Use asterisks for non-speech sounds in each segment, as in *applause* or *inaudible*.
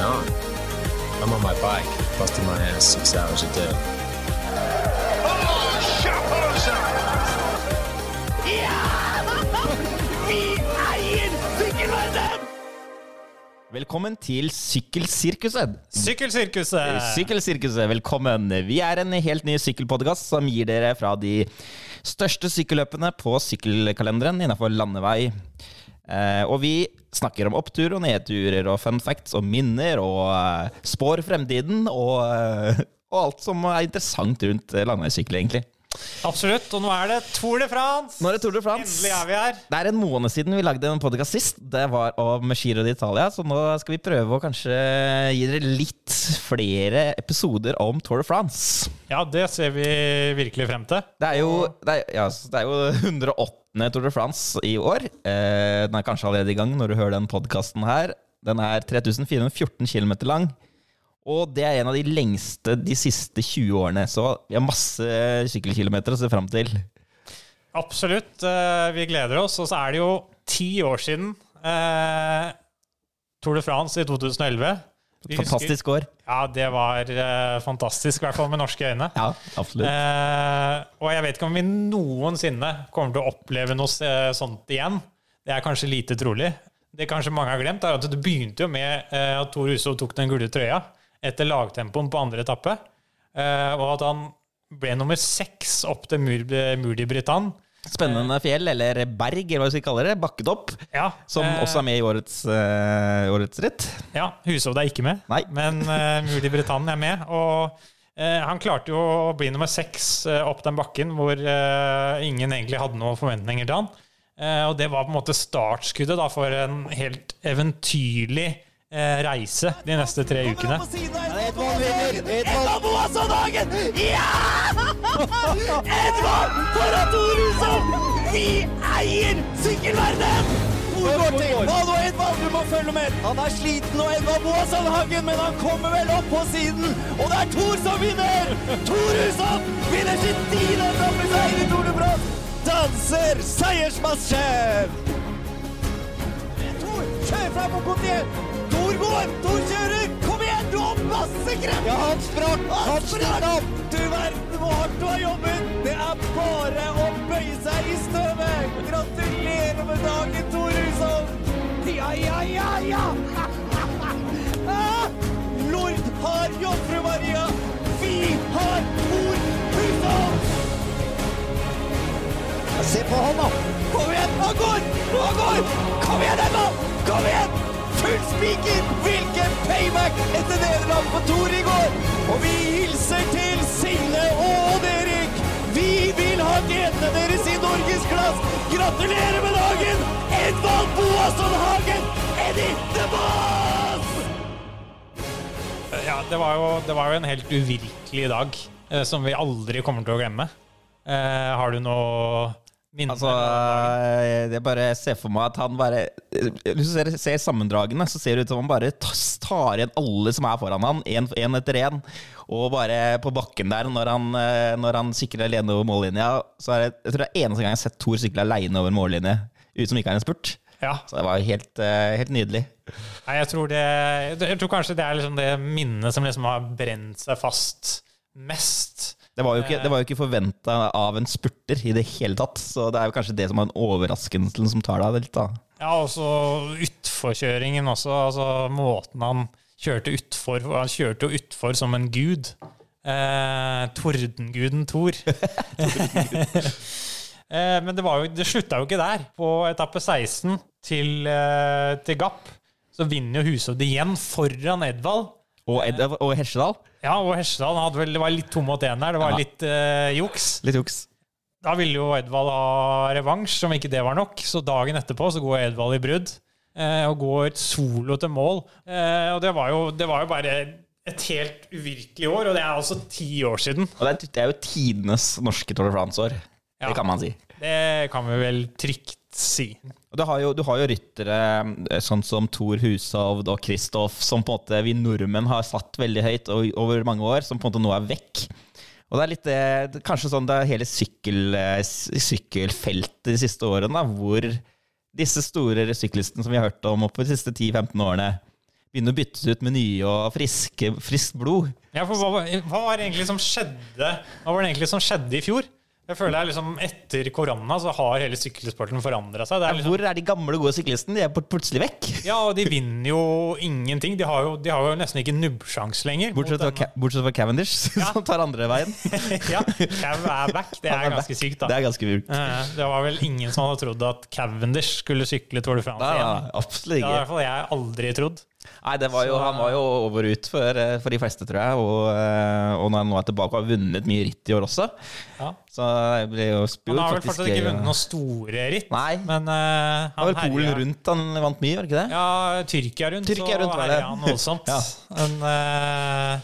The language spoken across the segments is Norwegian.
on? I'm on my bike, busting my ass six hours a day. Velkommen til Sykkelsirkuset. Sykkelsirkuset! Sykkelsirkuset, velkommen. Vi er en helt ny sykkelpodkast som gir dere fra de største sykkelløpene på sykkelkalenderen innenfor landevei. Eh, og vi snakker om opptur og nedturer og fun facts og minner og uh, spår fremtiden og, uh, og alt som er interessant rundt eh, landeveissykkel, egentlig. Absolutt. Og nå er det Tour de France! Nå er det Tour de France. Endelig er vi her. Det er en måned siden vi lagde en podkast sist. Det var om Giro d'Italia, så nå skal vi prøve å kanskje gi dere litt flere episoder om Tour de France. Ja, det ser vi virkelig frem til. Det er jo, det er, ja, det er jo *laughs* 108. Tour de France i år. Eh, den er kanskje allerede i gang når du hører den podkasten her. Den er 3414 km lang. Og det er en av de lengste de siste 20 årene, så vi har masse sykkelkilometer å se fram til. Absolutt. eh, Vi gleder oss. Og så er det jo ti år siden eh, Tour de France i 2011. Vi husker- Fantastisk år. Ja, det var eh, fantastisk, i hvert fall med norske øyne. Ja, absolutt. Eh, og jeg vet ikke om vi noensinne kommer til å oppleve noe sånt igjen. Det er kanskje lite trolig. Det kanskje mange har glemt, er at det begynte jo med at Tor Hushovd tok den gule trøya etter lagtempoen på andre etappe, eh, og at han ble nummer seks opp til Mur, de Britann. Spennende fjell, eller berg, eller hva vi skal kalle det. Bakket opp. Ja, Som eh, også er med i årets, uh, årets ritt. Ja, Hushovd er ikke med, Nei. men uh, Mur de Britann er med. Og eh, han klarte jo å bli nummer seks eh, opp den bakken hvor eh, ingen egentlig hadde noen forventninger til han. Eh, og det var på en måte startskuddet da, for en helt eventyrlig eh, reise de neste tre ukene. Edvald vinner! Edvald Dagen! Ja! Edvald foran Tor Hushovd! Vi eier sykkelverdenen! Hvor går ting? Hva nå, Edvald? Du må følge med. Han er sliten og Edvald Boasson Hagen, men han kommer vel opp på siden. Og det er Tor som vinner! Tor Hushovd vinner sin tiende etappeseier i Tour de France! Danser seiersmarsjen! Tor, kjør fra på kontinent! Tor går! Tor kjører! Kom igjen, du har masse krefter! Ja, han sprakk! Han sprakk! Du verden hvor hardt du har jobbet! Det er bare å bøye seg i støvet! Gratulerer med dagen, Tor Husholm! Ja, ja, ja, ja! *laughs* Ah, Lord har Jomfru Maria! Vi har Tor Husholm! Se på han, da! Kom igjen! Han går! Han går! Kom igjen, Emma! Kom igjen! Full spiker! Hvilken payback etter nederlag på Tor i går! Og vi hilser til Signe og Odd Erik! Vi vil ha genene deres i norgesklass! Gratulerer med dagen! Edvald Boasson Hagen! Eddie the Boss! Ja, det var jo, det var jo en helt uvirkelig dag eh, som vi aldri kommer til å glemme. Eh, har du noe minne? Altså, det jeg bare ser for meg at han bare Hvis du ser, ser sammendragene, så ser det ut som han bare tar igjen alle som er foran han, én etter én. Og bare på bakken der, når han, eh, når han sykler alene over mållinja, så er det jeg tror det er eneste gang jeg har sett Thor sykle alene over mållinje, uten som ikke er en spurt. ja. Så det var helt, eh, helt nydelig. Nei, jeg tror, det, jeg tror kanskje det er liksom det minnet som liksom har brent seg fast mest. Det var jo ikke, det var jo ikke forventa av en spurter i det hele tatt, så det er jo kanskje det som er en overraskelsen som tar deg litt, da. Ja, og så utforkjøringen også. Altså måten han kjørte utfor Han kjørte jo utfor som en gud. Eh, tordenguden Thor. *laughs* *laughs* eh, men det, var jo, det slutta jo ikke der. På etappe 16 til, eh, til Gapp så vinner jo Hushovd igjen foran Edvald. Og, Ed, og Hesjedal. Ja, og Hesjedal hadde vel, det var litt to mot én der. Det var Ja. litt uh, juks. Litt juks. Da ville jo Edvald ha revansj, som ikke det var nok. Så dagen etterpå så går Edvald i brudd eh, og går solo til mål. Eh, og det var, jo, det var jo bare et helt uvirkelig år, og det er altså ti år siden. Og det er, det er jo tidenes norske Tour de France-år. Ja. Det kan man si. Det kan vi vel trygt si. Du har jo, du har jo ryttere eh, sånn som Thor Hushovd og Kristoff, som på en måte vi nordmenn har satt veldig høyt over mange år, som på en måte nå er vekk. Og det er litt det, det- kanskje sånn det er hele sykkel, eh, sykkelfeltet de siste årene, da, hvor disse store syklistene som vi har hørt om opp de siste 10-15 årene, begynner å byttes ut med nye og friske, friskt blod. Ja, for hva, hva var som Hva var det egentlig som skjedde i fjor? Jeg føler er liksom Etter korona så har hele sykkelsporten forandra seg. Det er liksom, Hvor er de gamle, gode syklistene? De er plutselig vekk. ja, og de vinner jo ingenting. De har jo, de har jo nesten ikke nubbsjanse lenger. Bortsett fra, bortsett fra Cavendish, *laughs* som tar andre veien. *laughs* ja, Cav er back. Det er er ganske back. sykt, da. Det er ganske vilt. Eh, Det var vel ingen som hadde trodd at Cavendish skulle sykle Tour de France igjen. nei, absolutt Det har i hvert fall jeg aldri trodd. Nei, det var jo, Så- Han var jo over ut for, eh, for de fleste, tror jeg. Og, eh, og når han nå er tilbake og har vunnet mye ritt i år også. Ja. Så jeg ble jo spurt Han har vel fortsatt ikke vunnet noen store ritt, Nei. men eh, Det var vel Polen rundt han vant mye, var det ikke det? Ja, Tyrkia rundt, Tyrkia rundt det. herja han voldsomt. *laughs* Ja. Men, uh,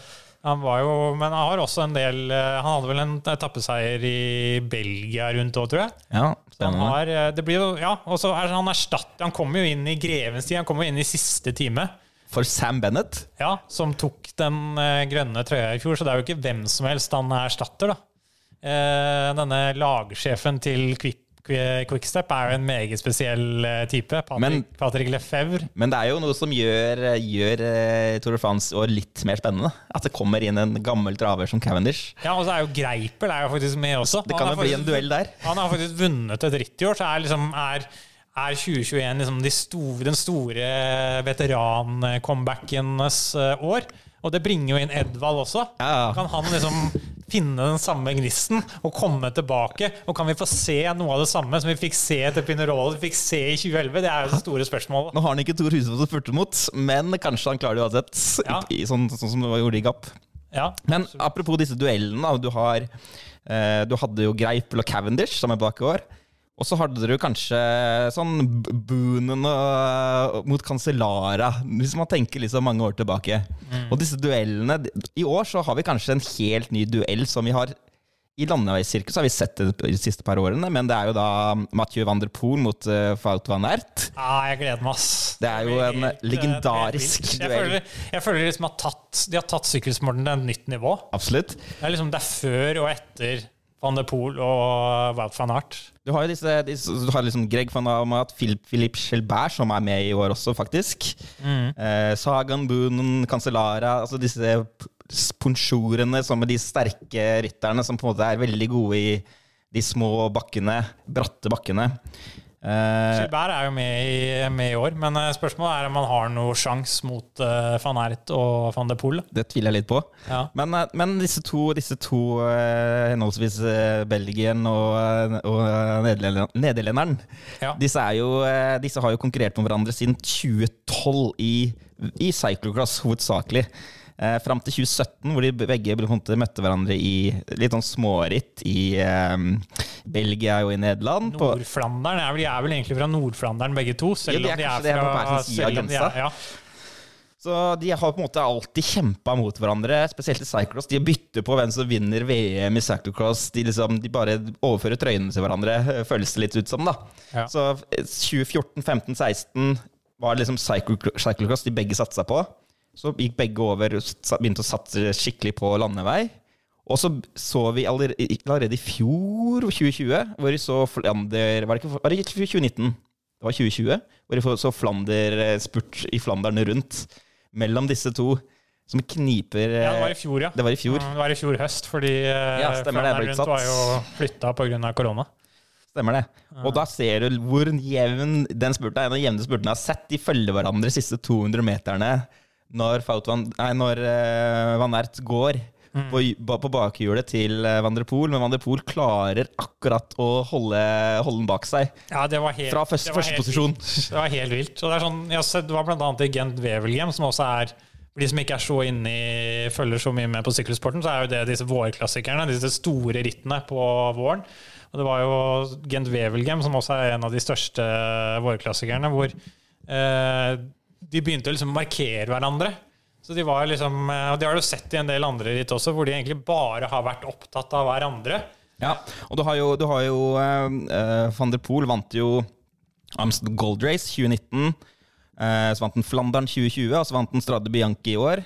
han var jo Men han har også en del Han hadde vel en etappeseier i Belgia rundt òg, tror jeg. Ja, Han har, det blir jo, ja, og så er han erstatt Han kommer jo inn i grevens tid. Han kommer jo inn i siste time. For Sam Bennett. Ja, som tok den eh, grønne trøya i fjor, så det er jo ikke hvem som helst han erstatter. da. Eh, denne lagsjefen til Quick, Quickstep er jo en meget spesiell eh, type. Patrick, Men- Patrick Lefebvre. Men det er jo noe som gjør, gjør Tour de France år litt mer spennende. At det kommer inn en gammel traver som Cavendish. Ja, og så er jo Greipel er jo faktisk med også. Det kan jo bli en duell der. Han har faktisk vunnet et ritt i år, så er, liksom, er, er 2021 liksom de store, den store veteran-comebackenes eh, år. Og det bringer jo inn Edvald også. Ja. Kan han liksom finne den samme gnisten og komme tilbake? Og kan vi få se noe av det samme som vi fikk se etter Pinerolo, vi fikk se i 2011? Det er jo det store spørsmålet. Nå har han ikke Tor Hushovd å spurte mot, men kanskje han klarer det uansett. Ja. I, sånn, sånn som det gjorde i Gap. Ja. Men apropos disse duellene, du, har, eh, du hadde jo Greipel og Cavendish som i år. Og så hadde du kanskje sånn Boonen og, mot Cancellara, hvis man tenker liksom mange år tilbake. Og disse duellene I år så har vi kanskje en helt ny duell som vi har i landeveissirkus har vi sett det de siste par årene, men det er jo da Mathieu van der Poel mot uh, Faut van Ert. Ja, jeg gleder meg, ass. Det er jo en Helt, eh, legendarisk duell. Jeg føler, jeg føler liksom at tatt, de har tatt sykkelsporten til et nytt nivå. Absolutt. Det er liksom det er før og etter Van de Pool og Wout van Aert. Du har jo disse, disse du har liksom Greg van Amat, Philip, Philip Schelbert, som er med i år også, faktisk. Eh, Sagan, Boonen, Cancellara Altså disse p- som er de sterke rytterne som på en måte er veldig gode i de små bakkene, bratte bakkene. Eh, Gilbert er jo med i, med i år, men eh, spørsmålet er om han har noen sjanse mot uh, van Aert og van de Poel. det tviler jeg litt på. Ja. Men, men disse to, disse to uh, henholdsvis uh, Belgien og, og nederlenderen, Ja. disse, er jo, disse har jo konkurrert med hverandre siden 2012 i, i cyclocross, hovedsakelig. Eh, fram til 2017, hvor de begge møtte hverandre i litt sånn småritt i eh, Belgia og i Nederland. Nord-Flandern er, er vel egentlig fra Nord-Flandern begge to, selv Ja, de er om de er fra på hver sin side av om grensa. Ja. Så de har på en måte alltid kjempa mot hverandre, spesielt i cyclocross. De bytter på hvem som vinner VM i cyclocross. De, liksom, de bare overfører trøyene til hverandre, eh, føles det litt ut som. da. Ja. Så eh, 2014, 15, 16 var det liksom cyclo- cyclocross de begge satsa på. Så gikk begge over og begynte å satse skikkelig på landevei. Og så så vi allerede, i fjor, 2020, hvor vi så Flander Var det ikke var det ikke 2019? Det var 2020, hvor vi så Flander eh, spurt i Flandern rundt mellom disse to, som kniper ja, det var eh, i fjor, ja. Det var i fjor. Det var i fjor høst, fordi uh, Ja, stemmer det, rundt var jo flytta pga. korona. Stemmer det. Og da ser du hvor jevn den spurten er. En av de jevne spurtene jeg har sett. De følger hverandre de siste 200 meterne når, Fautvan, nei, når uh, Van Ert går på, ba- på bakhjulet til eh, Van der Poel. Men Van der Poel klarer akkurat å holde, holde den bak seg. Ja, det var helt, Fra det var første helt posisjon. vilt. Det var helt vilt. Og det, er sånn, jeg har sett, det var annet i Gent Wevelgem, som også er for de som ikke er så inne i, følger så mye med på sykkelsporten, så er jo det disse vårklassikerne, disse store rittene på våren. Og det var jo Gent Wevelgem som også er en av de største vårklassikerne, hvor eh, de begynte å liksom markere hverandre. Så de var liksom, eh, og det har du sett i en del andre ritt også, hvor de egentlig bare har vært opptatt av hverandre. Ja, og du har jo, du har jo eh, eh, Van der Poel vant jo Amsterdam Gold Race 2019. Uh, så vant han Flandern 2020, og så vant han Strade Bianchi i år.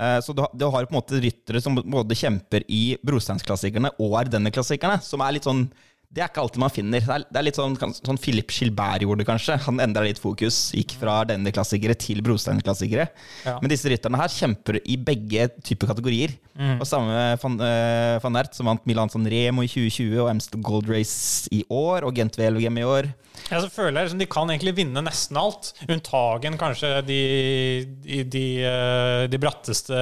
Eh, så du, har- på en måte ryttere som både kjemper i brosteinsklassikerne og Ardenne-klassikerne, som er litt sånn Det er ikke alltid man finner. Det er, det er litt sånn, sånn Philip Gilbert gjorde kanskje. Han endra litt fokus. Gikk fra denne klassikere til brostein-klassikere. Ja. Men disse rytterne her kjemper i begge typer kategorier. Og samme van, uh, van Ert, som vant Milan San Remo i 2020 og Amstel Gold Race i år, og Gent VLGM i år. Ja, så føler jeg liksom De kan egentlig vinne nesten alt. Unntagen kanskje de, de, de, eh, de bratteste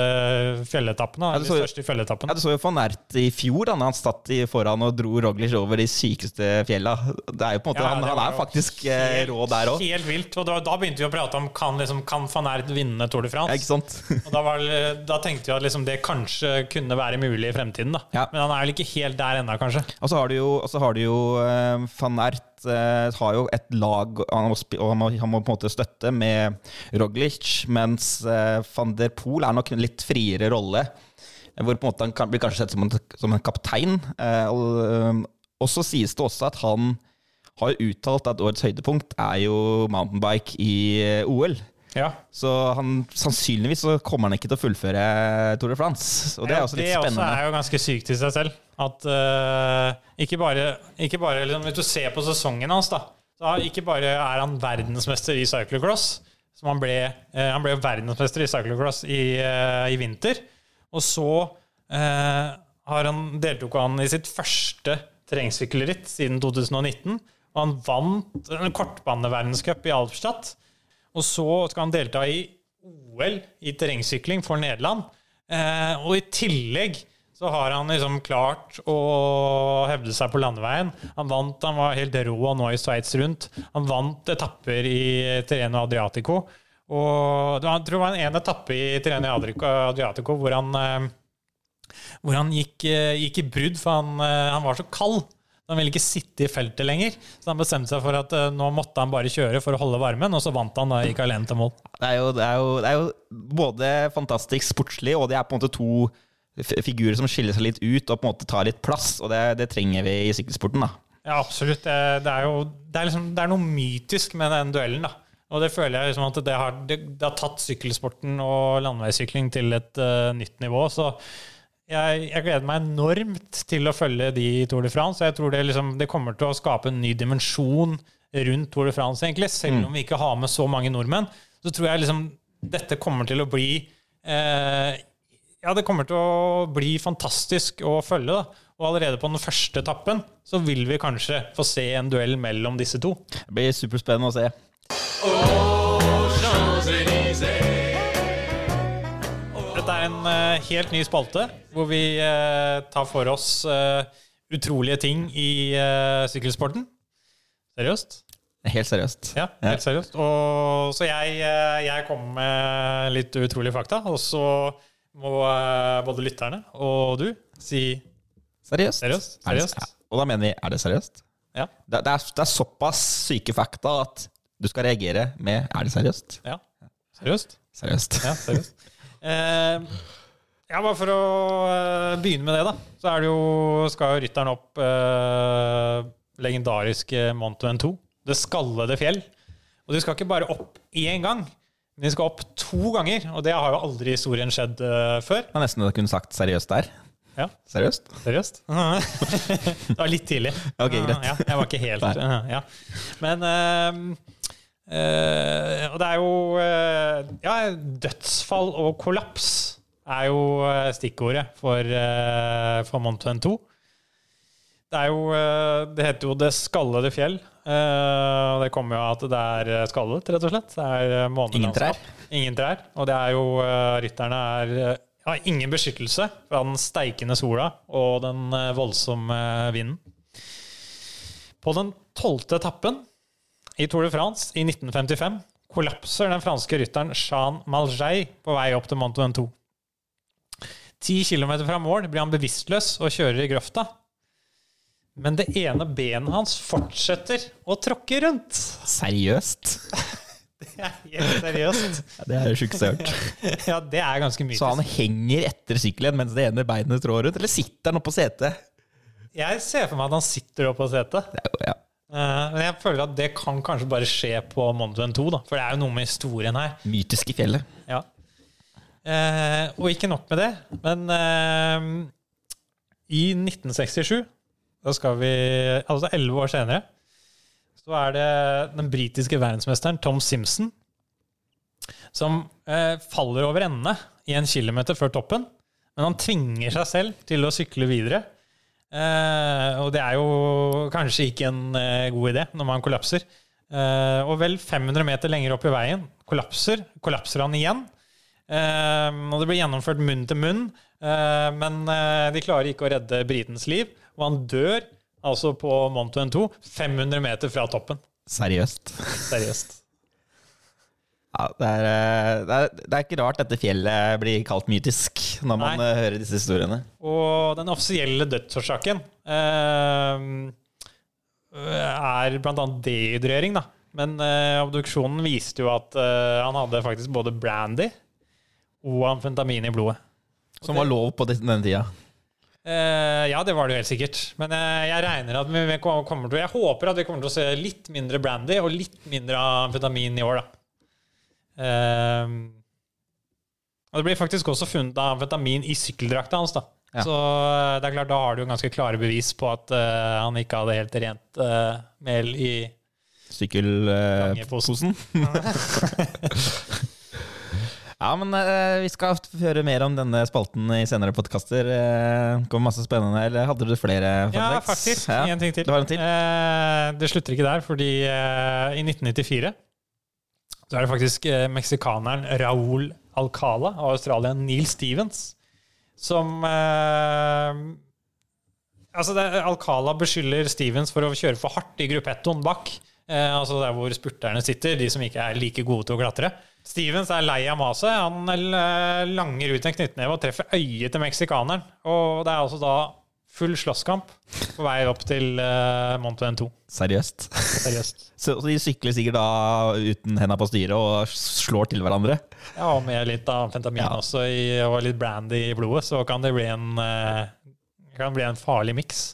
fjelletappene. Ja, de største fjelletappene. Ja, Du så jo van Ert i fjor, da han satt i foran og dro Roglic over de sykeste fjella. Det er jo på en måte, Ja, han, han er faktisk eh, helt- rå der òg. Helt vilt. Og da, da begynte vi å prate om kan, liksom, kan van Ert vinne Tour de Ja, ikke sant? Og da, var, da tenkte vi at liksom, det kanskje kunne være mulig i fremtiden. da Ja. Men han er vel ikke helt der ennå, kanskje. Og så har du jo, har du jo uh, van Ert eh, har jo et lag, han må, han må, han må på en måte støtte med Roglic, mens van der Poel er nok en litt friere rolle. Hvor på en måte han kan, blir kanskje sett som en, som en kaptein. og, og så sies det også at han har uttalt at årets høydepunkt er jo mountainbike i eh, OL. Ja. Så han, sannsynligvis så kommer han ikke til å fullføre Tour de France. Og det er også litt det spennende. også er jo ganske sykt i seg selv. At uh, ikke bare, ikke bare liksom, Hvis du ser på sesongen hans, da så Ikke bare er han verdensmester i cyclocross, som han ble, uh, han ble verdensmester i cyclocross i, uh, i vinter. Og så har han, deltok han i sitt første terrengsykkelritt siden 2019. Og han vant en kortbaneverdenscup i Alpstadt. Og så skal han delta i OL i terrengsykling for Nederland. Eh, og i tillegg så har han liksom klart å hevde seg på landeveien. Han vant, han var helt rå nå i Sveits rundt. Han vant etapper i Terreno Adriatico. Og det var, jeg tror det var en etappe i Terreno Adriatico hvor han, eh, hvor han gikk, eh, gikk i brudd, for han, eh, han var så kald. Han ville ikke sitte i feltet lenger, så han bestemte seg for at eh, nå måtte han bare kjøre for å holde varmen, og så vant han da gikk alene til mål. Det er, jo, det, er jo, det er jo både fantastisk sportslig, og det er på en måte to figurer som skiller seg litt ut og på en måte tar litt plass. Og det, det trenger vi i sykkelsporten. da. Ja, absolutt. Det, er jo det er, liksom, det er noe mytisk med den duellen. da. Og det føler jeg liksom at det har, har tatt sykkelsporten og landeveissykling til et uh, nytt nivå. Så jeg, jeg gleder meg enormt til å følge de i Tour de France. Jeg tror det, liksom, det kommer til å skape en ny dimensjon rundt Tour de France, egentlig. Selv om vi ikke har med så mange nordmenn, så tror jeg liksom dette kommer til å bli eh, Ja, det kommer til å bli fantastisk å følge. da. Og allerede på den første etappen så vil vi kanskje få se en duell mellom disse to. Det blir superspennende å se. Dette en eh, helt ny spalte hvor vi eh, tar for oss eh, utrolige ting i sykkelsporten. Seriøst? Helt seriøst. Ja, helt seriøst. Og, så jeg, jeg kommer med litt utrolige fakta, og så må både lytterne og du si Seriøst. Seriøst? seriøst. det-? Og da mener vi er det seriøst? ja. Det, det, er, det er såpass syke fakta at du skal reagere med er det seriøst? ja. Seriøst? Seriøst. Ja, seriøst. Eh, ja, bare for å eh, begynne med det, da. Så er det jo, skal jo rytteren opp eh, legendariske Mont Ventoux. Det skallede fjell. Og de skal ikke bare opp én gang, men de skal opp to ganger. Og det har jo aldri i historien skjedd eh, før. Det er nesten det du kunne sagt seriøst der. Ja, Seriøst? seriøst? *laughs* det var litt tidlig. Ok, greit. Ja, jeg var ikke helt ja. Men eh, eh, Og det er jo eh, Ja, dødsfall og kollaps er jo eh, stikkordet for, for Mont Ventoux. Det er jo eh, Det heter jo Det skallede fjell. Eh, og det kommer jo av at det er eh, skallet, rett og slett. Det er eh, månelandskap. Ingen trær? Ingen trær. Og det er jo eh, Rytterne er eh, har ingen beskyttelse fra den steikende sola og den eh, voldsomme vinden. På den tolvte etappen i Tour de France i 1955 kollapser den franske rytteren Jean Malgey på vei opp til Mont Ventoux. Ti kilometer fra mål blir han bevisstløs og kjører i grøfta. Men det ene benet hans fortsetter å tråkke rundt. Seriøst? *laughs* Det er helt seriøst. *laughs* Ja, det er det sjukeste jeg har hørt. *laughs* Ja, det er ganske mytisk. Så han henger etter sykkelen mens det ene beinet trår rundt? Eller sitter han oppå setet? Jeg ser for meg at han sitter oppe på setet. Jo- Ja. Eh, Men jeg føler at det kan kanskje bare skje på Monduen 2, da. For det er jo noe med historien her. Mytiske fjellet. Ja. Eh, og ikke nok med det, men eh, i 1967 Da skal vi Altså elleve år senere så er det den britiske verdensmesteren Tom Simpson som eh, faller over ende i en kilometer før toppen. Men han tvinger seg selv til å sykle videre. Eh, og det er jo kanskje ikke en eh, god idé når man kollapser. Eh, og vel 500 meter lenger opp i veien kollapser, kollapser han igjen. Eh, og det blir gjennomført munn til munn, eh, men eh, de klarer ikke å redde britens liv. Og han dør altså på Mont Ventoux, 500 meter fra toppen. Seriøst. Seriøst. Ja, det, er, eh, det, er, det er ikke rart dette fjellet blir kalt mytisk når man Nei. eh, hører disse historiene. Og den offisielle dødsårsaken eh, er bl.a. dehydrering. Da. Men eh, obduksjonen viste jo at eh, han hadde faktisk både brandy og amfetamin i blodet. Som var lov på denne tida. Eh, ja, det var det jo helt sikkert. Men eh, jeg regner at vi vi kommer til Jeg håper at vi kommer til å se litt mindre brandy og litt mindre amfetamin i år, da. Eh, og det blir faktisk også funnet amfetamin i sykkeldrakta hans, da. Ja. Så eh, det er klart, da har du jo ganske klare bevis på at uh, han ikke hadde helt rent uh, mel i Sykkelposen. *laughs* ja, men uh, vi skal høre mer om denne spalten i senere podkaster. Uh, kommer masse spennende. Eller hadde du flere? Ja, fun facts? faktisk. Ja. En ting til. Det, en til? Det slutter ikke der, fordi i 1994 så er det faktisk eh, meksikaneren Raúl Alcala og australieren Neil Stevens som eh, Altså, det, Alcala beskylder Stevens for å kjøre for hardt i gruppettoen bak. Eh, altså der hvor spurterne sitter, de som ikke er like gode til å klatre. Stevens er lei av maset. Han eh, langer ut en knyttneve og treffer øyet til meksikaneren. Og det er altså da full slåsskamp på vei opp til uh, Mont Ventoux. Seriøst? Seriøst. *laughs* Så, de sykler sikkert da uten henda på styret og slår til hverandre? Ja, og med litt amfetamin Ja. også i, og litt brandy i blodet, så kan det bli en, uh, kan bli en farlig miks.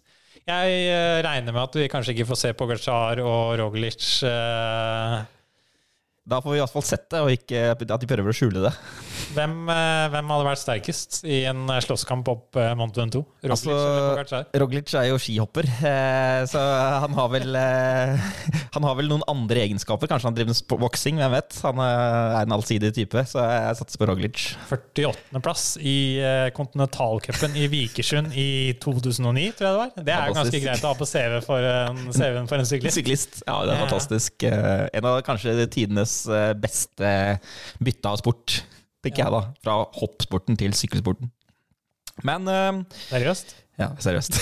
Jeg uh, regner med at vi kanskje ikke får se Pogacar og Roglic eh, Da får vi i hvert fall sett det, og ikke at de prøver å skjule det. hvem, eh, hvem hadde vært sterkest i en eh, slåsskamp opp eh, Mont Ventoux? Roglic Altså. Roglic er jo skihopper, så han har vel Han har vel noen andre egenskaper. Kanskje han driver med boksing, hvem vet. Han er en allsidig type, så jeg satser på Roglic. 48.-plass i kontinentalcupen i Vikersund i 2009, tror jeg det var. Det er ganske greit å ha på CV for en, CV-en for en syklist. Syklist. Ja, det er fantastisk. En av kanskje tidenes eh, beste bytte av sport, tenker jeg da. Fra hoppsporten til sykkelsporten. Men uh, Seriøst? Ja, seriøst. *laughs*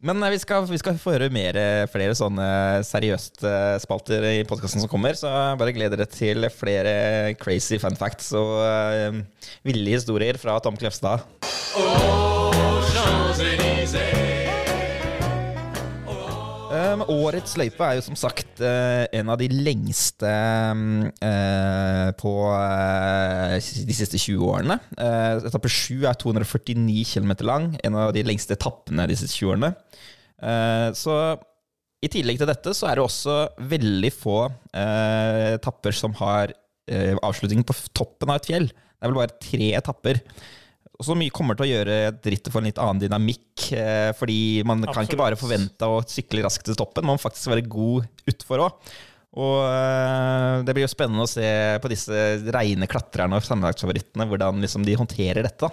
Men eh, vi skal, vi skal få høre mer, flere sånne seriøst spalter i podkasten som kommer. Så bare gled dere til flere crazy fun facts og uh, ville historier fra Tom Klefstad. Um, årets løype er jo som sagt uh, en av de lengste eh, på uh, de siste 20 årene. Uh, etappe 7 er 249 km lang, en av de lengste etappene de siste 20 årene. Så i tillegg til dette så er det også veldig få etapper som har avslutningen avslutning på toppen av et fjell. Det er vel bare tre etapper. Og så mye kommer til å gjøre drittet for en litt annen dynamikk. Eh, fordi man kan ikke bare forvente å sykle raskt til toppen, man må faktisk være god utfor òg. Og eh, det blir jo spennende å se på disse reine klatrerne og sammenlagtsfavorittene, hvordan liksom de håndterer dette.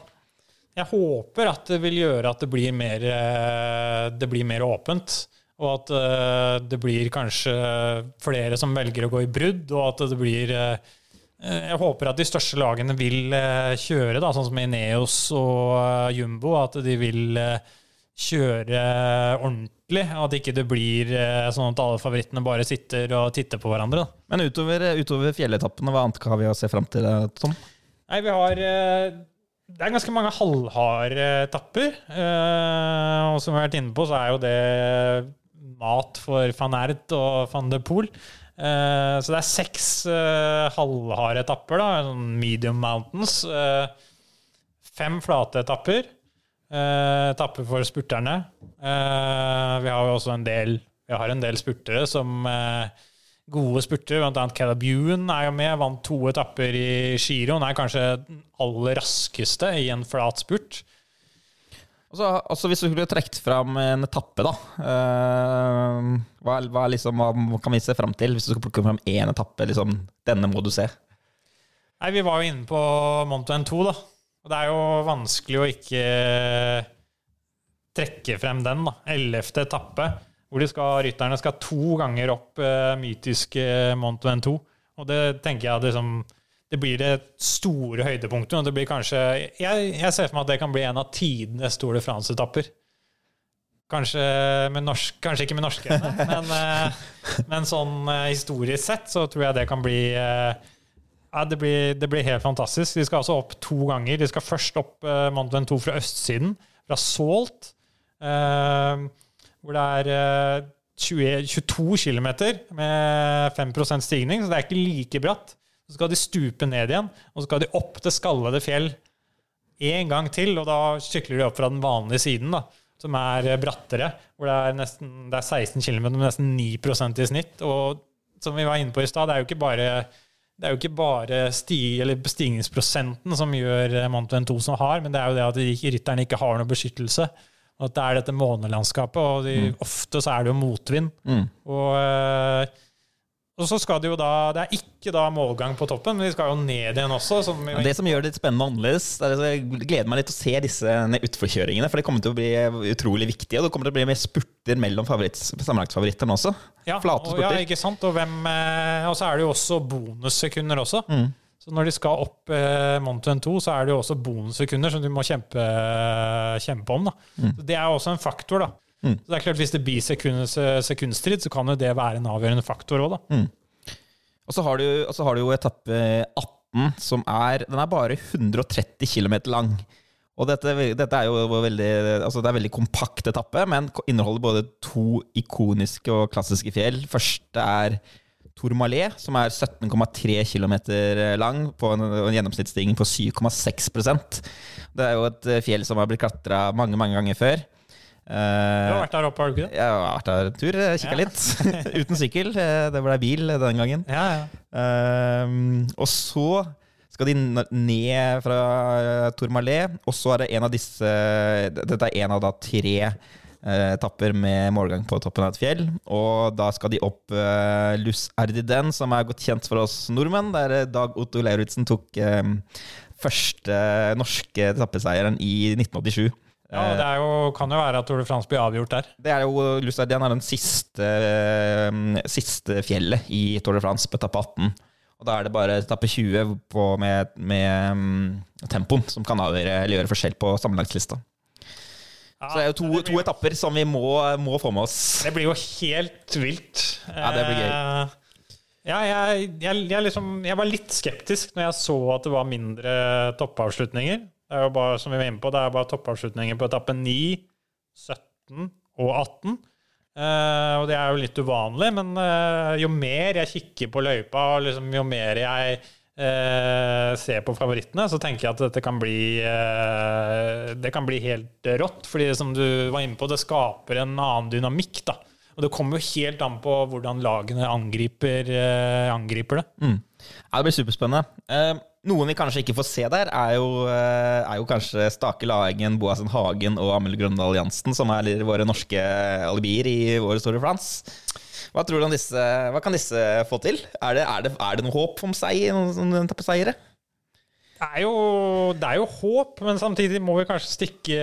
Jeg håper at det vil gjøre at det blir mer, eh, det blir mer åpent. Og at det blir kanskje flere som velger å gå i brudd, og at det blir Jeg håper at de største lagene vil eh, kjøre, da, sånn som Ineos og eh, Jumbo, at de vil eh, kjøre ordentlig. At ikke det blir eh, sånn at alle favorittene bare sitter og titter på hverandre. Da. Men utover, utover fjelletappene, hva annet har vi å se fram til, eh, Tom? Nei, vi har eh, Det er ganske mange halvharde etapper. eh, Og som vi har vært inne på, så er jo det mat for van Ert og van de Poel. Eh, Så det er seks eh, halvharde etapper, da, sånn medium mountains. eh, Fem flate etapper. Etapper for spurterne. Vi har jo også en del Vi har en del spurtere som gode spurtere, annet Caleb Ewan er jo med, vant to etapper i giroen, er kanskje den aller raskeste i en flat spurt. Og så, altså Hvis du skulle trukket fram en etappe, da eh, hva, hva, liksom, hva kan vi se fram til? Hvis du skal plukke fram én etappe, liksom, denne må du se. Nei, Vi var jo inne på Mont Ventoux, da. Og det er jo vanskelig å ikke trekke frem den. da. Ellevte etappe, hvor skal, rytterne skal to ganger opp uh, mytiske Monto N2. Og det tenker jeg liksom, det blir det store høydepunktet. Og det blir kanskje jeg, jeg, ser for meg at det kan bli en av tidenes Tour de France-etapper. Kanskje, kanskje, ikke med norske men, *laughs* uh, men sånn uh, historisk sett så tror jeg det kan bli ja, det blir, det blir, helt fantastisk. De skal altså opp to ganger. De skal først opp uh, Mont Ventoux fra østsiden, fra Salt, hvor det er uh, 20, 22 km med 5% stigning, så det er ikke like bratt. Så skal de stupe ned igjen, og så skal de opp til skallede fjell en gang til, og da sykler de opp fra den vanlige siden, da, som er brattere, hvor det er, nesten, det er 16 km med nesten 9% i snitt. Og som vi var inne på i stad, det er jo ikke bare det er jo ikke bare sti, stigningsprosenten som gjør Mount Ventoux som har, men det er jo det at rytterne ikke har noe beskyttelse. Og at det er dette månelandskapet, og de, mm. ofte så er det jo motvind. Mm. Og, eh, og, så skal det jo da Det er ikke da målgang på toppen, men de skal jo ned igjen også. Som ja, det som gjør det litt spennende og annerledes, er at jeg gleder meg litt til å se disse utforkjøringene, for det kommer til å bli utrolig viktig, og det kommer til å bli mer spurter mellom sammenlagtfavorittene også. Ja, Flate spurter. Og, ja, ikke sant? Og, hvem, eh, og så er det jo også bonussekunder også. Mm. Så når de skal opp eh, Mont Ventoux, så er det jo også bonussekunder som de må kjempe, kjempe om. Mm. det er også en faktor. da. Mm. Så det er klart Hvis det blir sekund, sekundstrid, så kan jo det være en avgjørende faktor òg, da. Mm. Og så har, du, har du jo etappe 18, som er Den er bare 130 km lang. Og dette, dette, er jo veldig, altså det er veldig kompakt etappe, men inneholder både to ikoniske og klassiske fjell. Første er Tourmalet, som er 17,3 km lang, på en, en gjennomsnittsstigning på 7,6% Det er jo et eh, fjell som har blitt klatra mange, mange ganger før. Du har vært der oppe, har du ikke det? Jeg har vært der en tur, kikka ja. litt. *laughs* Uten sykkel. Eh, det ble bil den gangen. Ja, ja. Um, og så skal de ned fra Tourmalet, og så er det en av disse Dette er en av da tre Eh, etapper med målgang på toppen av et fjell. Og da skal de opp uh, Lus Ardiden, som er godt kjent for oss nordmenn, der eh, Dag Otto Lauritzen tok um, første norske etappeseieren i 1987. Ja, Det er jo, kan jo være at Tour de France blir avgjort der. Det er jo, Lus Ardiden er den siste, uh, siste fjellet i Tour de France på etappe 18. Og da er det bare etappe 20 på med, med um, tempoen som kan avgjøre eller gjøre forskjell på sammenlagtlista. Ja, så det er jo to, blir, to, etapper som vi må, må, få med oss. Det blir jo helt vilt. Ja, det blir gøy. Eh, ja, jeg, jeg, jeg, liksom, jeg, var litt skeptisk når jeg så at det var mindre toppavslutninger. Det er jo bare, som vi var inne på, det er bare toppavslutninger på etappe 9, 17 og 18. Uh, eh, og det er jo litt uvanlig, men uh, jo mer jeg kikker på løypa, og liksom, jo mer jeg uh, ser på favorittene, så tenker jeg at dette kan bli Det kan bli helt rått. fordi som du var inne på, det skaper en annen dynamikk. da. Og det kommer jo helt an på hvordan lagene angriper, angriper det. Mm. Ja, det blir superspennende. Noen vi kanskje ikke får se der, er jo, eh, er jo kanskje Stake Laengen, Boasen Hagen og Amel Grøndal Jansen, som er våre norske alibier i vår store France. Hva tror du om disse, hva kan disse få til? Er det, er det, er det noe håp om seier, noen seire? Det er, jo, det er jo håp, men samtidig må vi kanskje stikke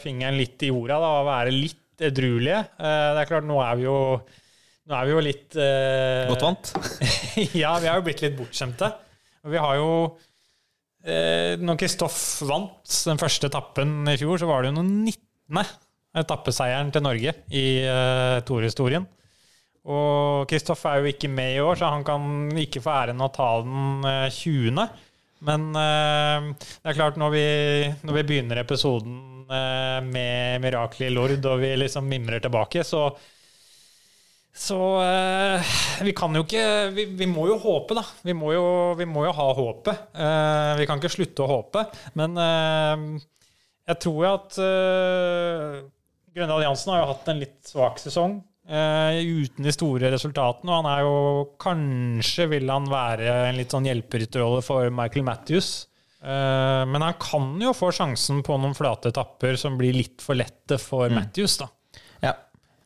fingeren litt i jorda da, og være litt edruelige. Eh, det er klart, nå er vi jo, nå er vi jo litt eh, Godt vant? *laughs* ja, vi har jo blitt litt bortskjemte. Og vi har jo Når Kristoff vant den første etappen i fjor, så var det jo noen 19. etappeseieren til Norge i eh, Tour-historien. Og Kristoff er jo ikke med i år, så han kan ikke få æren av å ta den 20. Eh, Men uh, det er klart, når vi, når vi begynner episoden uh, med miraklet i Lord, og vi liksom mimrer tilbake, så så uh, vi kan jo ikke vi, vi, må jo håpe, da. Vi må jo, vi må jo ha håpet. Uh, vi kan ikke slutte å håpe. Men uh, jeg tror jo at uh, Grønne Alliansen har jo hatt en litt svak sesong. Uh, uten de store resultatene. Og han er jo Kanskje vil han være en litt sånn hjelperytterrolle for Michael Matthews. Eh, men han kan jo få sjansen på noen flate etapper som blir litt for lette for Matthews, da.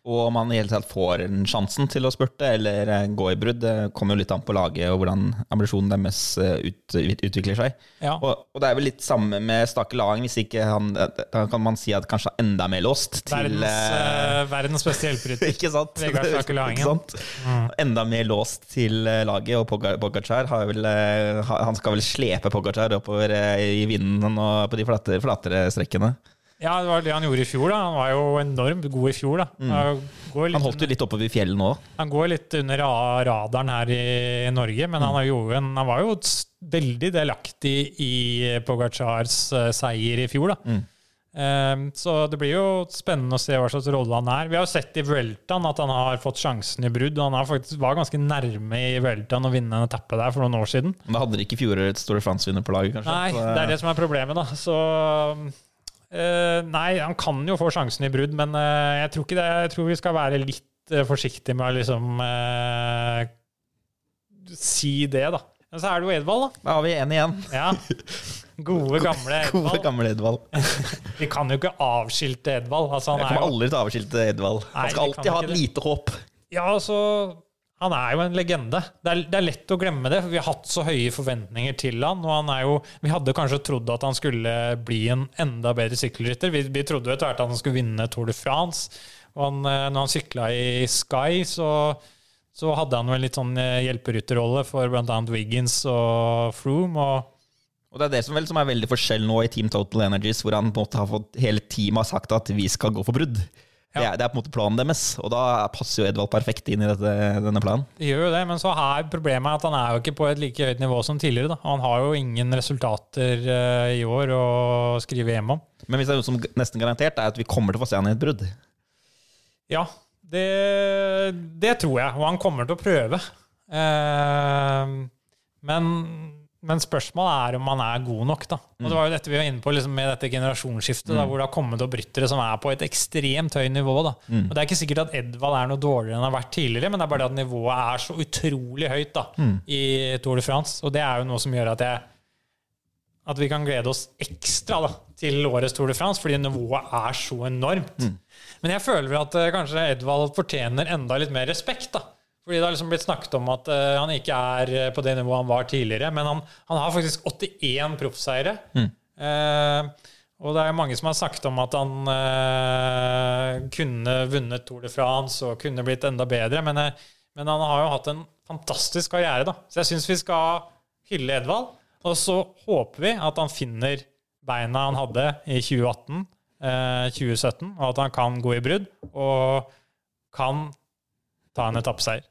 Og om han i hele tatt får en sjansen til å spurte eller eh, gå i brudd, det kommer jo litt an på laget og hvordan ambisjonen deres eh, ut, utvikler seg. Ja. Og, og det er vel litt samme med Stake Lang, hvis ikke han Da kan man si at kanskje enda mer låst til Verdens, eh, eh, verdens beste hjelperytter. *laughs* Ikke sant? Vegard *laughs* Stake sant? Enda mer låst til eh, laget, og Pogacar har vel eh, Han skal vel slepe Pogacar oppover eh, i vinden og på de flatere, flatere strekkene. Ja, det var det han gjorde i fjor. da Han var jo enormt god i fjor. da Han går litt Han holdt jo litt oppover fjellene nå. Han går litt under radaren her i Norge, men han, jo en, han var jo veldig delaktig i Pogacars eh, seier i fjor. da. Eh, så det blir jo spennende å se hva slags rolle han er. Vi har jo sett i Vueltaen at han har fått sjansen i brudd. og Han har faktisk var ganske nærme i Vueltaen å vinne en etappe der for noen år siden. Men da hadde de ikke fjorårets Tour de France-vinner på laget, kanskje? Nei, Så, det er det som er problemet, da. Så eh, Nei, han kan jo få sjansen i brudd, men eh, jeg tror ikke det. Jeg tror vi skal være litt uh, forsiktige med å liksom eh, si det, da. Men så er det jo Edvald, da. Da har vi én igjen. Ja. Gode, gamle Gode, Edvald. gamle Edvald. *laughs* Vi kan jo ikke avskilte Edvald. Altså, Jeg han er kommer jo, aldri til å avskilte Edvald. Nei, Han skal alltid ha et lite håp. ja, altså, han er jo en legende. Det er, det er lett å glemme det, for vi har hatt så høye forventninger til han, og han er jo, Vi hadde kanskje trodd at han skulle bli en enda bedre sykkelrytter. Vi, vi trodde jo etter hvert at han skulle vinne Tour de France. Og han, eh, når han sykla i Sky, så, så hadde han jo en litt sånn eh, hjelperytterrolle for bl.a. Wiggins og Froome. og Og det er det som, vel, som er veldig forskjell nå i Team Total Energies, hvor han på en måte har fått hele teamet har sagt at vi skal gå for brudd. Det, er, det er på en måte planen deres, og da passer jo Edvald perfekt inn i dette, denne planen. Det gjør jo det, men så er problemet at han er jo ikke på et like høyt nivå som tidligere. Da. Han har jo ingen resultater eh, i år å skrive hjem om. Men hvis det er noe som nesten garantert, er at vi kommer til å få se han i et brudd. Ja, det, det tror jeg, og han kommer til å prøve. Eh, men, men spørsmålet er om han er god nok. Da. Og Det var jo dette vi var inne på liksom med dette generasjonsskiftet, da, hvor det har kommet opp ryttere som er på et ekstremt høyt nivå. Da. Og Det er ikke sikkert at Edvald er noe dårligere enn han har vært tidligere, men det er bare det at nivået er så utrolig høyt da, i Tour de France. Og det er jo noe som gjør at jeg at vi kan glede oss ekstra da, til årets Tour de France, fordi nivået er så enormt. Men jeg føler at eh, kanskje Edvald fortjener enda litt mer respekt. da. Fordi det har liksom blitt snakket om at uh, han ikke er eh, på det nivået han var tidligere. Men han, han har faktisk 81 proffseire. Uh, og det er mange som har snakket om at han uh, kunne vunnet Tour de France og kunne blitt enda bedre. Men, men han har jo hatt en fantastisk karriere, da. Så jeg syns vi skal hylle Edvald. Og så håper vi at han finner beina han hadde i 2018, eh, 2017, og at han kan gå i brudd og kan ta en etappeseier.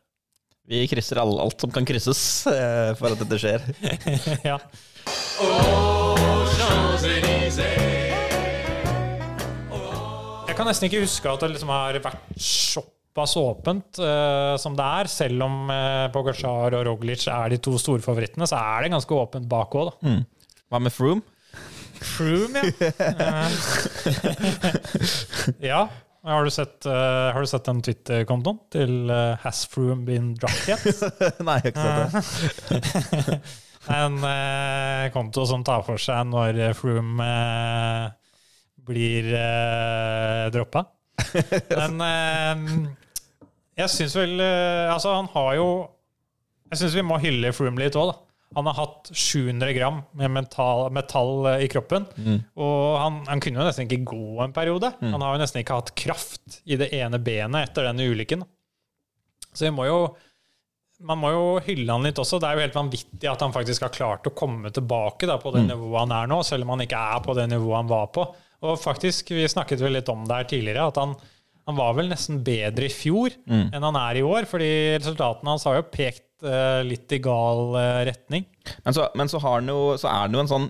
Vi krysser all, alt som kan krysses eh, for at dette skjer. *laughs* ja. Jeg kan nesten ikke huske at det liksom har vært såpass åpent eh, som det er. Selv om eh, Pogacar og Roglic er de to store favorittene, så er det ganske åpent bak òg, da. Hva med Froome? Froome, ja. *laughs* Ja. Har du sett, uh, har du sett den Twitter-kontoen til uh, Has Froome been dropped yet? *laughs* Nei, jeg har ikke sett det. *laughs* En uh, konto som tar for seg når eh, Froome eh, blir uh, droppa. *laughs* Men eh, jeg syns vel eh, Altså, han har jo Jeg syns vi må hylle Froome litt òg, da. Han har hatt 700 gram med metall, metall eh, i kroppen. Og han, han kunne jo nesten ikke gå en periode. Han har jo nesten ikke hatt kraft i det ene benet etter denne ulykken. Så vi må jo man må jo hylle han litt også. Det er jo helt vanvittig at han faktisk har klart å komme tilbake da, på det nivået han er nå, selv om han ikke er på det nivået han var på. Og faktisk, Vi snakket vel litt om det her tidligere, at han, han var vel nesten bedre i fjor enn han er i år. fordi resultatene hans har jo pekt litt i gal eh, retning. Men, så, men så, har han jo, så er han jo en sånn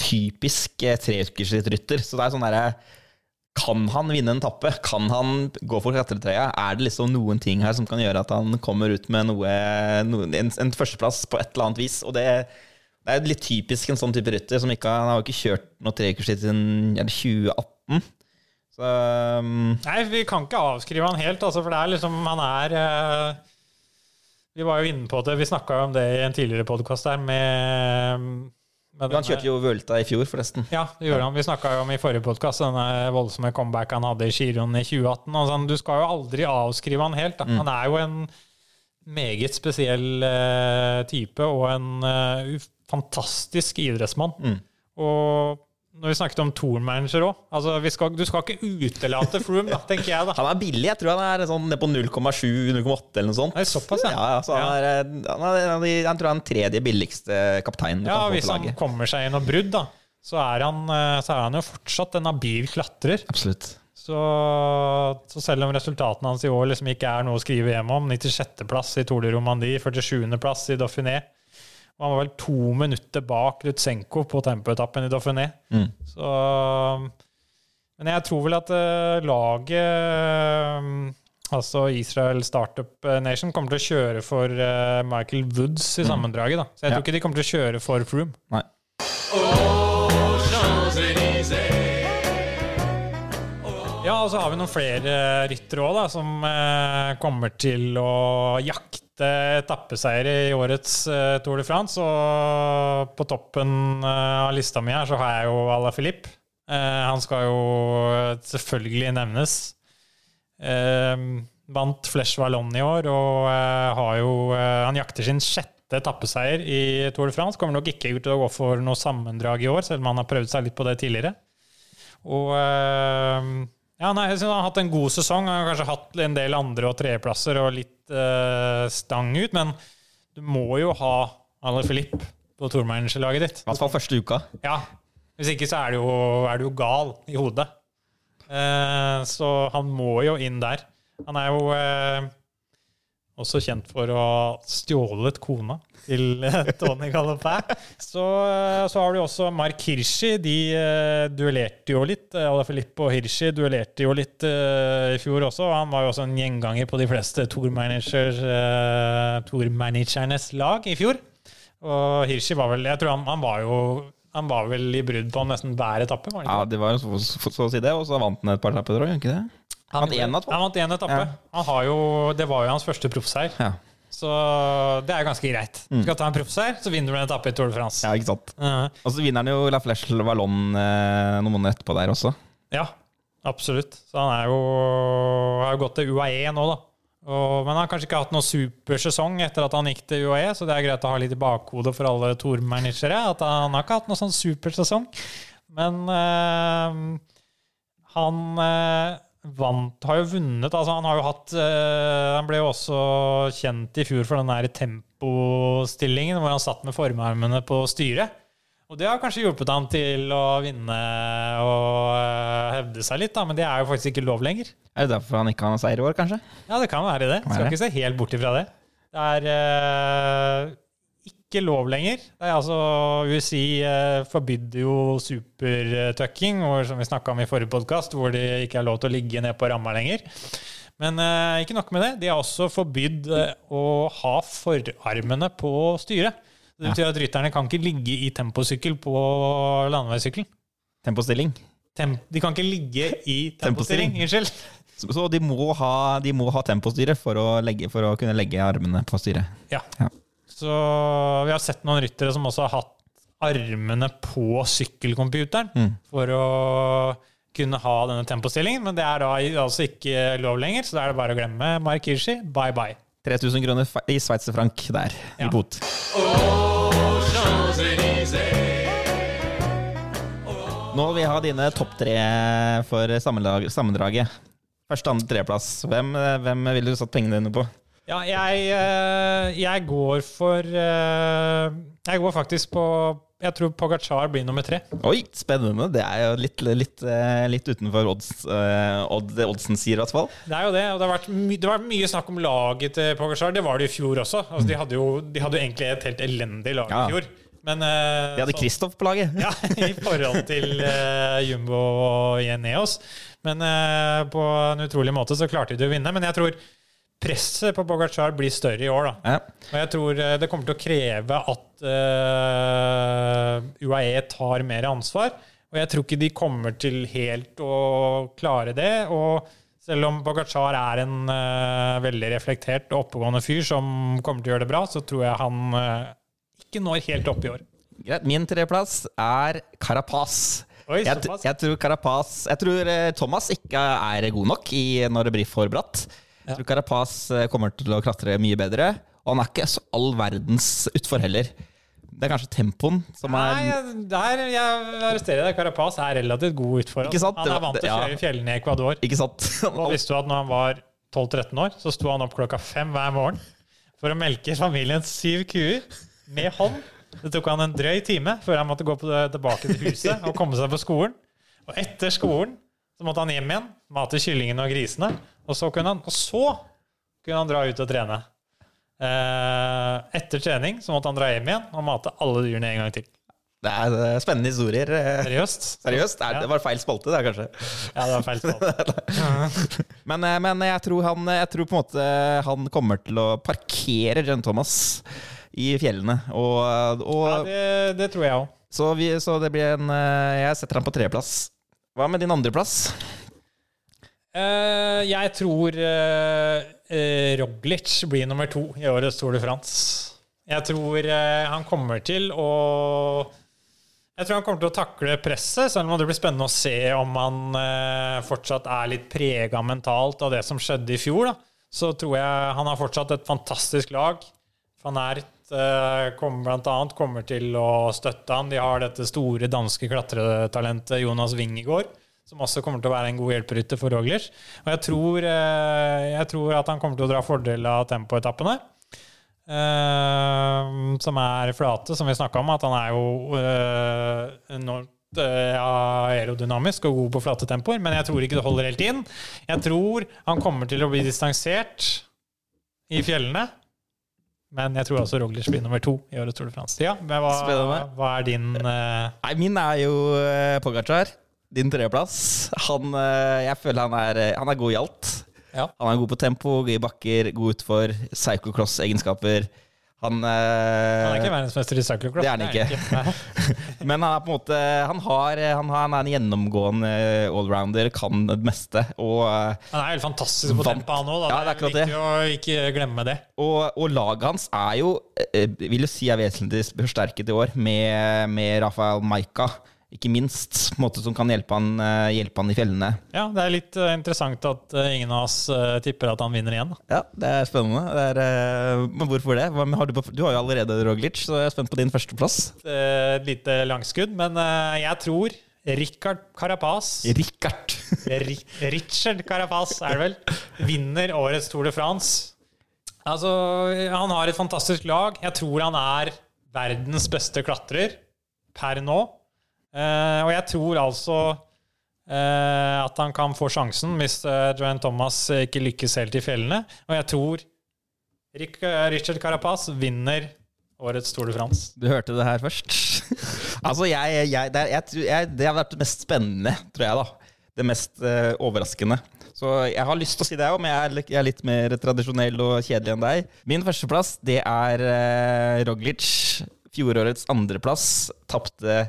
typisk eh, treukersrytter. Så det er sånn derre Kan han vinne en tappe? Kan han gå for klatretrøya? Er det liksom noen ting her som kan gjøre at han kommer ut med noe, noe en, en førsteplass på et eller annet vis? Og det, det er litt typisk en sånn type rytter som ikke han har jo ikke kjørt noe treukersritt siden er det 2018. Så um, Nei, vi kan ikke avskrive han helt, altså, for det er liksom Han er eh, Vi var jo inne på det, vi snakka jo om det i en tidligere podkast der med, med Han kjørte jo Vuelta i fjor, forresten. Ja, det gjorde han. Vi snakka jo om i forrige podkast denne voldsomme comeback han hadde i Giron i 2018. Og sånn, du skal jo aldri avskrive han helt. Mm. Han er jo en meget spesiell uh, type og en uh, fantastisk idrettsmann. Mm. Og når vi snakket om tourmanager òg altså, skal, Du skal ikke utelate Froome, da, tenker jeg. da. Han er billig. Jeg tror han er sånn ned på 0,7-0,8 eller noe sånt. Det er såpass, ja. Ja, ja, så han, er, eh, han, er, han, er, han tror jeg er den tredje billigste kapteinen Ja, Hvis han kommer seg i noe brudd, da, så er han, eh, så er han jo fortsatt en habil klatrer. Absolutt. Så, så selv om resultatene hans i år liksom ikke er noe å skrive hjem om, 96.-plass i Tour de Romandie, 47.-plass i Dauphiné Og han var vel to minutter bak Lutsenko på tempoetappen i Dauphiné. Mm. Så Men jeg tror vel at eh, laget eh, Altså Israel Startup Nation kommer til å kjøre for eh, Michael Woods i sammendraget. da. Så jeg Ja. tror ikke de kommer til å kjøre for Froome. Nei. Ja, og så har vi noen flere ryttere òg, som eh, kommer til å jakte etappeseiere i årets eh, Tour de France. Og på toppen eh, av lista mi her så har jeg jo Ala Filip. Eh, han skal jo selvfølgelig nevnes. Vant Flesh Wallon i år og har jo Han jakter sin sjette etappeseier i Tour de France. Kommer nok ikke til å gå for noe sammendrag i år, selv om han har prøvd seg litt på det tidligere. Og ja, nei, jeg synes han har hatt en god sesong. Han har kanskje hatt en del andre- og tredjeplasser og litt eh, stang ut, men du må jo ha Alain Philippe på tourmanagerlaget ditt. I hvert fall første uka. Ja, Hvis ikke så er du jo, er du jo gal i hodet. Eh, så han må jo inn der. Han er jo eh, også kjent for å ha stjålet kona til eh, *laughs* Tony Gallopin. Så, eh, så har du også Mark Hirschi. De eh, duellerte jo litt. Alle Filippo Hirschi duellerte jo litt i fjor også. Han var jo også en gjenganger på de fleste tourmanagers, tourmanagernes lag i fjor. Og Hirschi var vel Jeg tror han, han var jo han var vel i brudd på nesten hver etappe? var det ikke Ja, det? var jo så, så, så å si det, og så vant han et par etapper, tror jeg. Ikke det? Han. Han vant én etappe. Ja. Han har jo, det var jo hans første proffseier. Ja. Så det er ganske greit. Du skal ta en proffseier, så vinner du en etappe i Tour de France. ja, ikke sant. Ja. Og så vinner han jo La Flèche Vallon eh, noen måneder etterpå der også. Ja, absolutt. Så han er jo, har jo gått til UAE nå, da. Og, men han har kanskje ikke hatt noen supersesong etter at han gikk til UAE, så det er greit å ha litt i bakhodet for alle Tour-managere. At han har ikke hatt noen sånn supersesong. Men eh, han eh, vant Har jo vunnet. Altså, han har jo hatt eh, Han ble jo også kjent i fjor for den der tempostillingen hvor han satt med formarmene på styret. Og det har kanskje hjulpet han til å vinne og eh, hevde seg litt, da, men det er jo faktisk ikke lov lenger. Er det derfor han ikke har noen seier i år, kanskje? Ja, det kan være det. Skal ikke se helt bort ifra det. Det er eh, ikke lov lenger. Det er altså, USI eh, forbydde jo supertucking, som vi snakka om i forrige podkast, hvor det ikke er lov til å ligge ned på ramma lenger. Men eh, ikke nok med det. De har også forbydd eh, å ha forarmene på styret. Det betyr at rytterne kan ikke ligge i temposykkel på landeveissykkelen. Tempostilling. Tem de kan ikke ligge i tempostilling. Unnskyld. Så, så de, må ha, de må ha tempostyre for å, legge, for å kunne legge armene på styret. Ja. Ja. Så vi har sett noen ryttere som også har hatt armene på sykkelcomputeren Mm. for å kunne ha denne tempostillingen, men det er da altså ikke lov lenger, så da er det bare å glemme Mark Hirschi. Bye bye. 3000 kroner i sveitserfrank der, Ja. i bot. Nå vil jeg ha dine topp tre for sammendraget. Første, andre, tredjeplass. Hvem, hvem ville du satt pengene dine på? Ja, jeg, eh, jeg går for eh, Jeg går faktisk på Jeg tror Pogacar blir nummer tre. Oi, spennende. Det er jo litt, litt, eh, litt utenfor odds, odd, oddsen sier, i hvert fall. Det er jo det, og det har vært, my det vært mye snakk om laget til Pogacar. Det var det i fjor også. Altså, de, hadde jo, de hadde jo egentlig et helt elendig lag Ja. i fjor. Men uh, De hadde Kristoff på laget. Ja, *laughs* i forhold til uh, Jumbo og Ineos. Men uh, på en utrolig måte så klarte de å vinne. Men jeg tror presset på Bogacar blir større i år. da. Ja. Og jeg tror eh, det kommer til å kreve at uh, UAE tar mer ansvar. Og jeg tror ikke de kommer til helt å klare det. Og selv om Bogacar er en uh, veldig reflektert og oppegående fyr som kommer til å gjøre det bra, så tror jeg han uh, ikke når helt opp i år. Greit. Min tredjeplass er Carapaz. Oi, Jeg, jeg tror Carapaz Jeg tror eh, Thomas ikke er god nok i, når blir for bratt. Jeg tror Carapaz eh, kommer til å klatre mye bedre. Og han er ikke så all verdens utfor heller. Det er kanskje tempoen som er Nei, der jeg arresterer deg. Carapaz er relativt god utfor. Han er vant til å kjøre i fjellene i Ecuador. Ikke sant? *laughs* Og visste du at når han var 12-13 år, så sto han opp klokka fem hver morgen for å melke familiens syv kuer med hånd. Det tok han en drøy time før han måtte gå tilbake til huset og komme seg på skolen. Og etter skolen så måtte han hjem igjen, mate kyllingene og grisene. Og så kunne han, og så kunne han dra ut og trene. Eh, etter trening så måtte han dra hjem igjen og mate alle dyrene en gang til. Det er eh, spennende historier. eh. Seriøst? Seriøst? Er, Ja. det var feil spalte, det, kanskje. Ja, det var feil spalte. *laughs* Men, eh, men jeg, tror han, jeg tror på en måte han kommer til å parkere John Thomas i fjellene. Og, og, Ja, det, det tror jeg òg. så, så det blir en Jeg setter ham på tredjeplass. Hva med din andreplass? Uh, jeg tror uh, Roglic blir nummer to i årets Tour de France. Jeg tror eh, han kommer til å Jeg tror han kommer til å takle presset, selv om det blir spennende å se om han eh, fortsatt er litt prega mentalt av det som skjedde i fjor. Da. Så tror jeg han har fortsatt et fantastisk lag. Han Ert eh, kommer blant annet kommer til å støtte han. De har dette store danske klatretalentet Jonas Wingegård, som også kommer til å være en god hjelperytter for Roglic. Og jeg tror, eh, jeg tror at han kommer til å dra fordel av tempoetappene. eh, som er flate, som vi snakka om. At han er jo enormt ja, aerodynamisk og god på flate tempoer. Men jeg tror ikke det holder helt inn. Jeg tror han kommer til å bli distansert i fjellene. Men jeg tror også Roglic blir nummer to i årets Tour de France. Ja, men hva, hva er din uh... Nei, min er jo uh, Pogacar. Din tredjeplass. Han, uh, jeg føler han er, han er god i alt. Ja. Han er god på tempo, god i bakker, god utfor, cyclocross-egenskaper. Han, eh, Han er ikke verdensmester i cyclocross. Det er han ikke. *laughs* Men han er på en måte Han, har, han, har, han er en gjennomgående allrounder, kan det meste. Og, eh, Han er helt fantastisk på tempo, han òg. Ja, det er akkurat det. å ikke glemme det. og, og laget hans er jo, eh, vil jo si, er vesentlig forsterket i år, med, med Rafael Maika. Ikke minst, på en måte som kan hjelpe han, eh, hjelpe han i fjellene. Ja, Det er litt eh, interessant at eh, ingen av oss tipper at han vinner igjen. Ja, det er spennende. Det er, men hvorfor det? Har du, på, du har jo allerede Roglic, så jeg er spent på din førsteplass. Et lite langskudd, men jeg tror Richard Carapaz Richard. Richard Carapaz er det vel, *laughs* vinner årets Tour de France. Altså, han har et fantastisk lag. Jeg tror han er verdens beste klatrer per nå. Eh, og jeg tror altså eh, at han kan få sjansen hvis uh, Johan Thomas ikke lykkes helt i fjellene. Og jeg tror Richard Carapaz vinner årets Tour de France. Du hørte det her først. *laughs* altså, jeg, jeg, det, jeg, det har vært det mest spennende, tror jeg, da. Det mest uh, overraskende. Så jeg har lyst til å si det òg, men jeg er, jeg er litt mer tradisjonell og kjedelig enn deg. Min førsteplass, det er uh, Roglic. Fjorårets andreplass. Tapte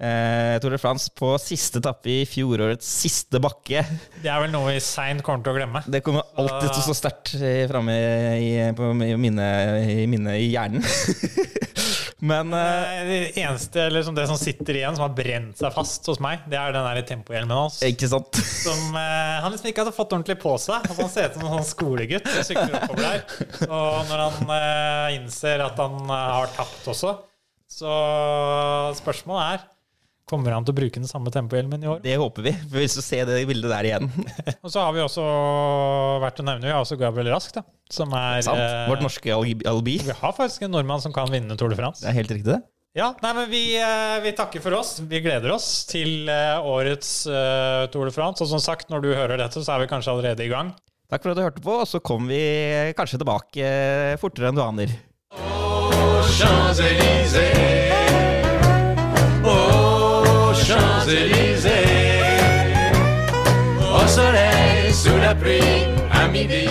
eh, Tour de France på siste etappe i fjorårets siste bakke. Det er vel noe vi seint kommer til å glemme. Det kommer alltid til å stå sterkt framme i, i minnet i, minnet i hjernen. *laughs* Men eh, Eh, Det eneste eller som det som sitter igjen, som har brent seg fast hos meg, det er den der tempohjelmen hans. ikke sant? Som eh, han liksom ikke hadde fått ordentlig på seg. Altså, han ser ut som en sånn skolegutt som sykler oppover der. Og når han eh, innser at han eh, har tapt også, så spørsmålet er Kommer han til å bruke den samme tempohjelmen i år? Det håper vi. For hvis du ser det bildet der igjen. *laughs* Og så har vi også vært å nevne Vi har også Gabriel Rask, da. Som er Sant? eh, Vårt norske alibi. Vi har faktisk en nordmann som kan vinne Tour de France. Det er helt riktig, det. Ja, nei, men vi, eh, vi takker for oss. Vi gleder oss til eh, årets eh, Tour de France. Og som sagt, når du hører dette, så er vi kanskje allerede i gang. Takk for at du hørte på, og så kommer vi kanskje tilbake eh, fortere enn du aner. Champs-Élysées. Champs-Élysées. Au soleil, sous la pluie, à midi